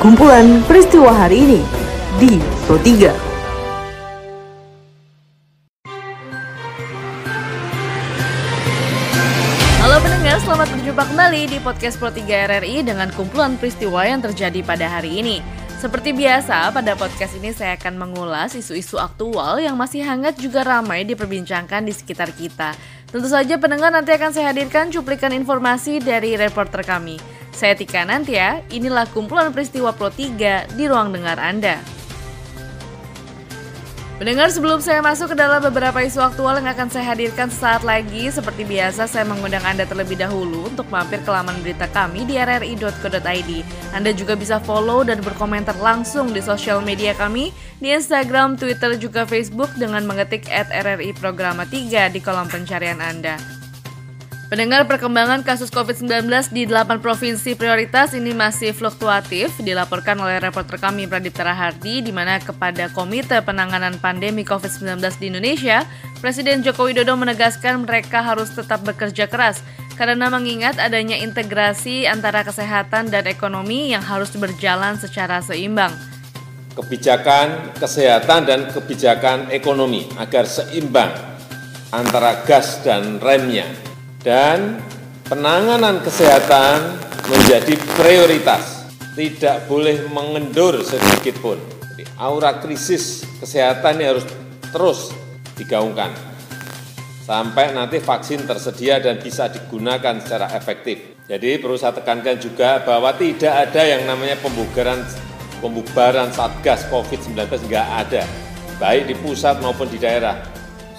kumpulan peristiwa hari ini di Pro 3. Halo pendengar, selamat berjumpa kembali di podcast Pro 3 RRI dengan kumpulan peristiwa yang terjadi pada hari ini. Seperti biasa, pada podcast ini saya akan mengulas isu-isu aktual yang masih hangat juga ramai diperbincangkan di sekitar kita. Tentu saja pendengar nanti akan saya hadirkan cuplikan informasi dari reporter kami. Saya Tika Nantia, inilah kumpulan peristiwa Pro 3 di ruang dengar Anda. Mendengar sebelum saya masuk ke dalam beberapa isu aktual yang akan saya hadirkan saat lagi, seperti biasa saya mengundang Anda terlebih dahulu untuk mampir ke laman berita kami di rri.co.id. Anda juga bisa follow dan berkomentar langsung di sosial media kami di Instagram, Twitter, juga Facebook dengan mengetik at RRI Programa 3 di kolom pencarian Anda. Pendengar perkembangan kasus COVID-19 di 8 provinsi prioritas ini masih fluktuatif, dilaporkan oleh reporter kami Pradip Terahardi, di mana kepada Komite Penanganan Pandemi COVID-19 di Indonesia, Presiden Joko Widodo menegaskan mereka harus tetap bekerja keras karena mengingat adanya integrasi antara kesehatan dan ekonomi yang harus berjalan secara seimbang. Kebijakan kesehatan dan kebijakan ekonomi agar seimbang antara gas dan remnya dan penanganan kesehatan menjadi prioritas, tidak boleh mengendur sedikit pun. Jadi, aura krisis kesehatan ini harus terus digaungkan sampai nanti vaksin tersedia dan bisa digunakan secara efektif. Jadi perlu saya tekankan juga bahwa tidak ada yang namanya pembubaran pembubaran Satgas COVID-19 nggak ada, baik di pusat maupun di daerah.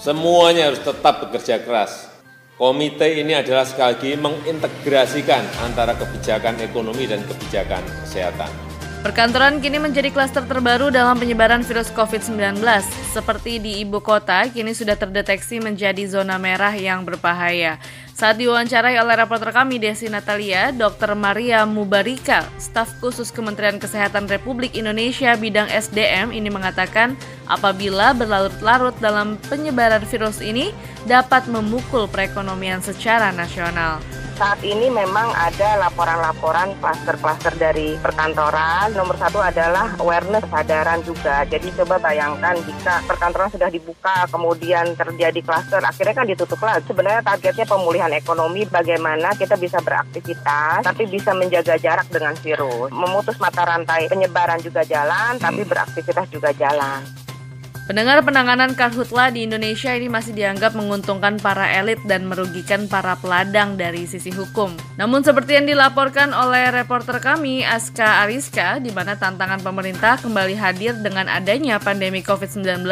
Semuanya harus tetap bekerja keras Komite ini adalah sekali lagi mengintegrasikan antara kebijakan ekonomi dan kebijakan kesehatan. Perkantoran kini menjadi klaster terbaru dalam penyebaran virus COVID-19. Seperti di ibu kota, kini sudah terdeteksi menjadi zona merah yang berbahaya. Saat diwawancarai oleh reporter kami Desi Natalia, Dr. Maria Mubarika, staf khusus Kementerian Kesehatan Republik Indonesia bidang SDM ini mengatakan apabila berlarut-larut dalam penyebaran virus ini dapat memukul perekonomian secara nasional saat ini memang ada laporan-laporan klaster-klaster dari perkantoran. Nomor satu adalah awareness, kesadaran juga. Jadi coba bayangkan jika perkantoran sudah dibuka, kemudian terjadi klaster, akhirnya kan ditutup lagi. Sebenarnya targetnya pemulihan ekonomi, bagaimana kita bisa beraktivitas, tapi bisa menjaga jarak dengan virus. Memutus mata rantai penyebaran juga jalan, tapi beraktivitas juga jalan. Pendengar penanganan karhutla di Indonesia ini masih dianggap menguntungkan para elit dan merugikan para peladang dari sisi hukum. Namun seperti yang dilaporkan oleh reporter kami Aska Ariska, di mana tantangan pemerintah kembali hadir dengan adanya pandemi COVID-19,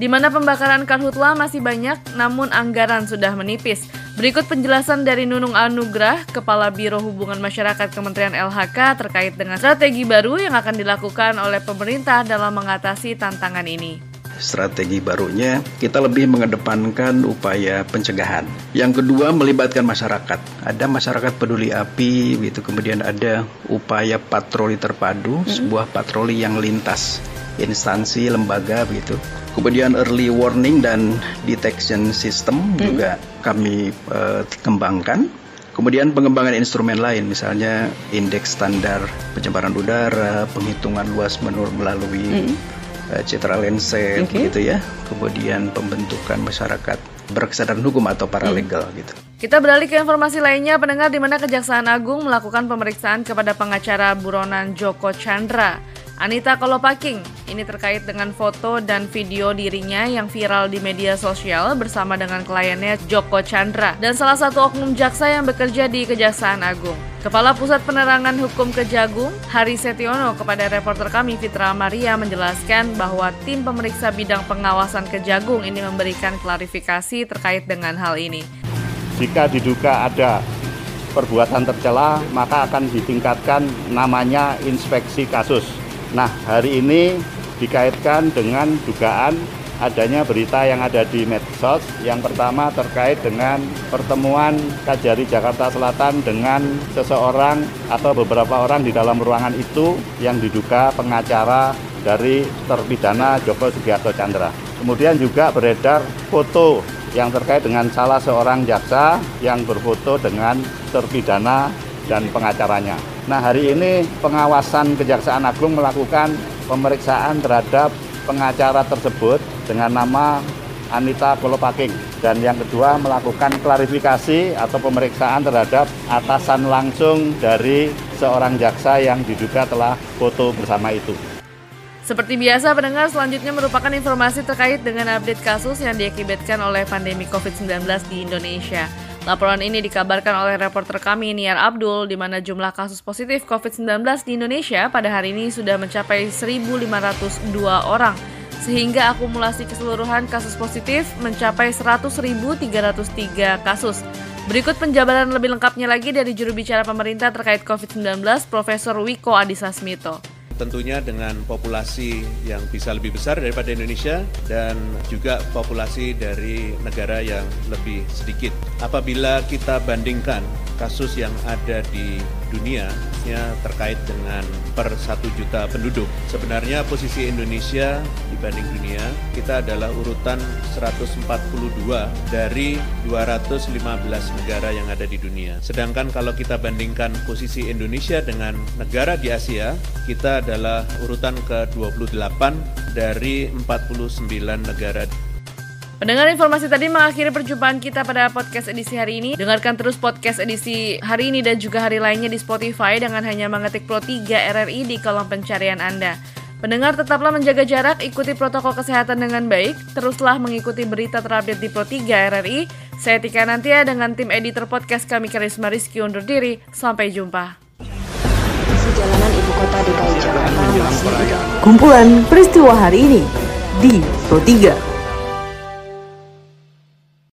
di mana pembakaran karhutla masih banyak namun anggaran sudah menipis. Berikut penjelasan dari Nunung Anugrah, Kepala Biro Hubungan Masyarakat Kementerian LHK terkait dengan strategi baru yang akan dilakukan oleh pemerintah dalam mengatasi tantangan ini strategi barunya kita lebih mengedepankan upaya pencegahan. Yang kedua melibatkan masyarakat. Ada masyarakat peduli api gitu, kemudian ada upaya patroli terpadu, mm -hmm. sebuah patroli yang lintas instansi, lembaga begitu. Kemudian early warning dan detection system mm -hmm. juga kami uh, kembangkan. Kemudian pengembangan instrumen lain, misalnya indeks standar pencemaran udara, penghitungan luas menurut melalui mm -hmm Eh, citra lenset okay. gitu ya. Kemudian pembentukan masyarakat berkesadaran hukum atau paralegal hmm. gitu. Kita beralih ke informasi lainnya, pendengar di mana Kejaksaan Agung melakukan pemeriksaan kepada pengacara buronan Joko Chandra. Anita Kolopaking ini terkait dengan foto dan video dirinya yang viral di media sosial bersama dengan kliennya Joko Chandra dan salah satu oknum jaksa yang bekerja di Kejaksaan Agung. Kepala Pusat Penerangan Hukum Kejagung, Hari Setiono kepada reporter kami Fitra Maria menjelaskan bahwa tim pemeriksa bidang pengawasan Kejagung ini memberikan klarifikasi terkait dengan hal ini. Jika diduga ada perbuatan tercela, maka akan ditingkatkan namanya inspeksi kasus Nah, hari ini dikaitkan dengan dugaan adanya berita yang ada di medsos. Yang pertama terkait dengan pertemuan Kajari Jakarta Selatan dengan seseorang atau beberapa orang di dalam ruangan itu yang diduga pengacara dari terpidana Joko Sugiarto Chandra. Kemudian juga beredar foto yang terkait dengan salah seorang jaksa yang berfoto dengan terpidana dan pengacaranya. Nah, hari ini pengawasan Kejaksaan Agung melakukan pemeriksaan terhadap pengacara tersebut dengan nama Anita Kolopaking. Dan yang kedua melakukan klarifikasi atau pemeriksaan terhadap atasan langsung dari seorang jaksa yang diduga telah foto bersama itu. Seperti biasa, pendengar selanjutnya merupakan informasi terkait dengan update kasus yang diakibatkan oleh pandemi COVID-19 di Indonesia. Laporan ini dikabarkan oleh reporter kami Niar Abdul di mana jumlah kasus positif COVID-19 di Indonesia pada hari ini sudah mencapai 1.502 orang sehingga akumulasi keseluruhan kasus positif mencapai 100.303 kasus. Berikut penjabaran lebih lengkapnya lagi dari juru bicara pemerintah terkait COVID-19, Profesor Wiko Adhisa Smito tentunya dengan populasi yang bisa lebih besar daripada Indonesia dan juga populasi dari negara yang lebih sedikit. Apabila kita bandingkan kasus yang ada di dunia terkait dengan per satu juta penduduk. Sebenarnya posisi Indonesia dibanding dunia, kita adalah urutan 142 dari 215 negara yang ada di dunia. Sedangkan kalau kita bandingkan posisi Indonesia dengan negara di Asia, kita adalah urutan ke-28 dari 49 negara Pendengar informasi tadi mengakhiri perjumpaan kita pada podcast edisi hari ini. Dengarkan terus podcast edisi hari ini dan juga hari lainnya di Spotify dengan hanya mengetik Pro 3 RRI di kolom pencarian Anda. Pendengar tetaplah menjaga jarak, ikuti protokol kesehatan dengan baik, teruslah mengikuti berita terupdate di Pro 3 RRI. Saya Tika Nantia dengan tim editor podcast kami Karisma Rizky undur diri. Sampai jumpa. Jalanan ibu kota DKI Jakarta masih Kumpulan peristiwa hari ini di Pro 3.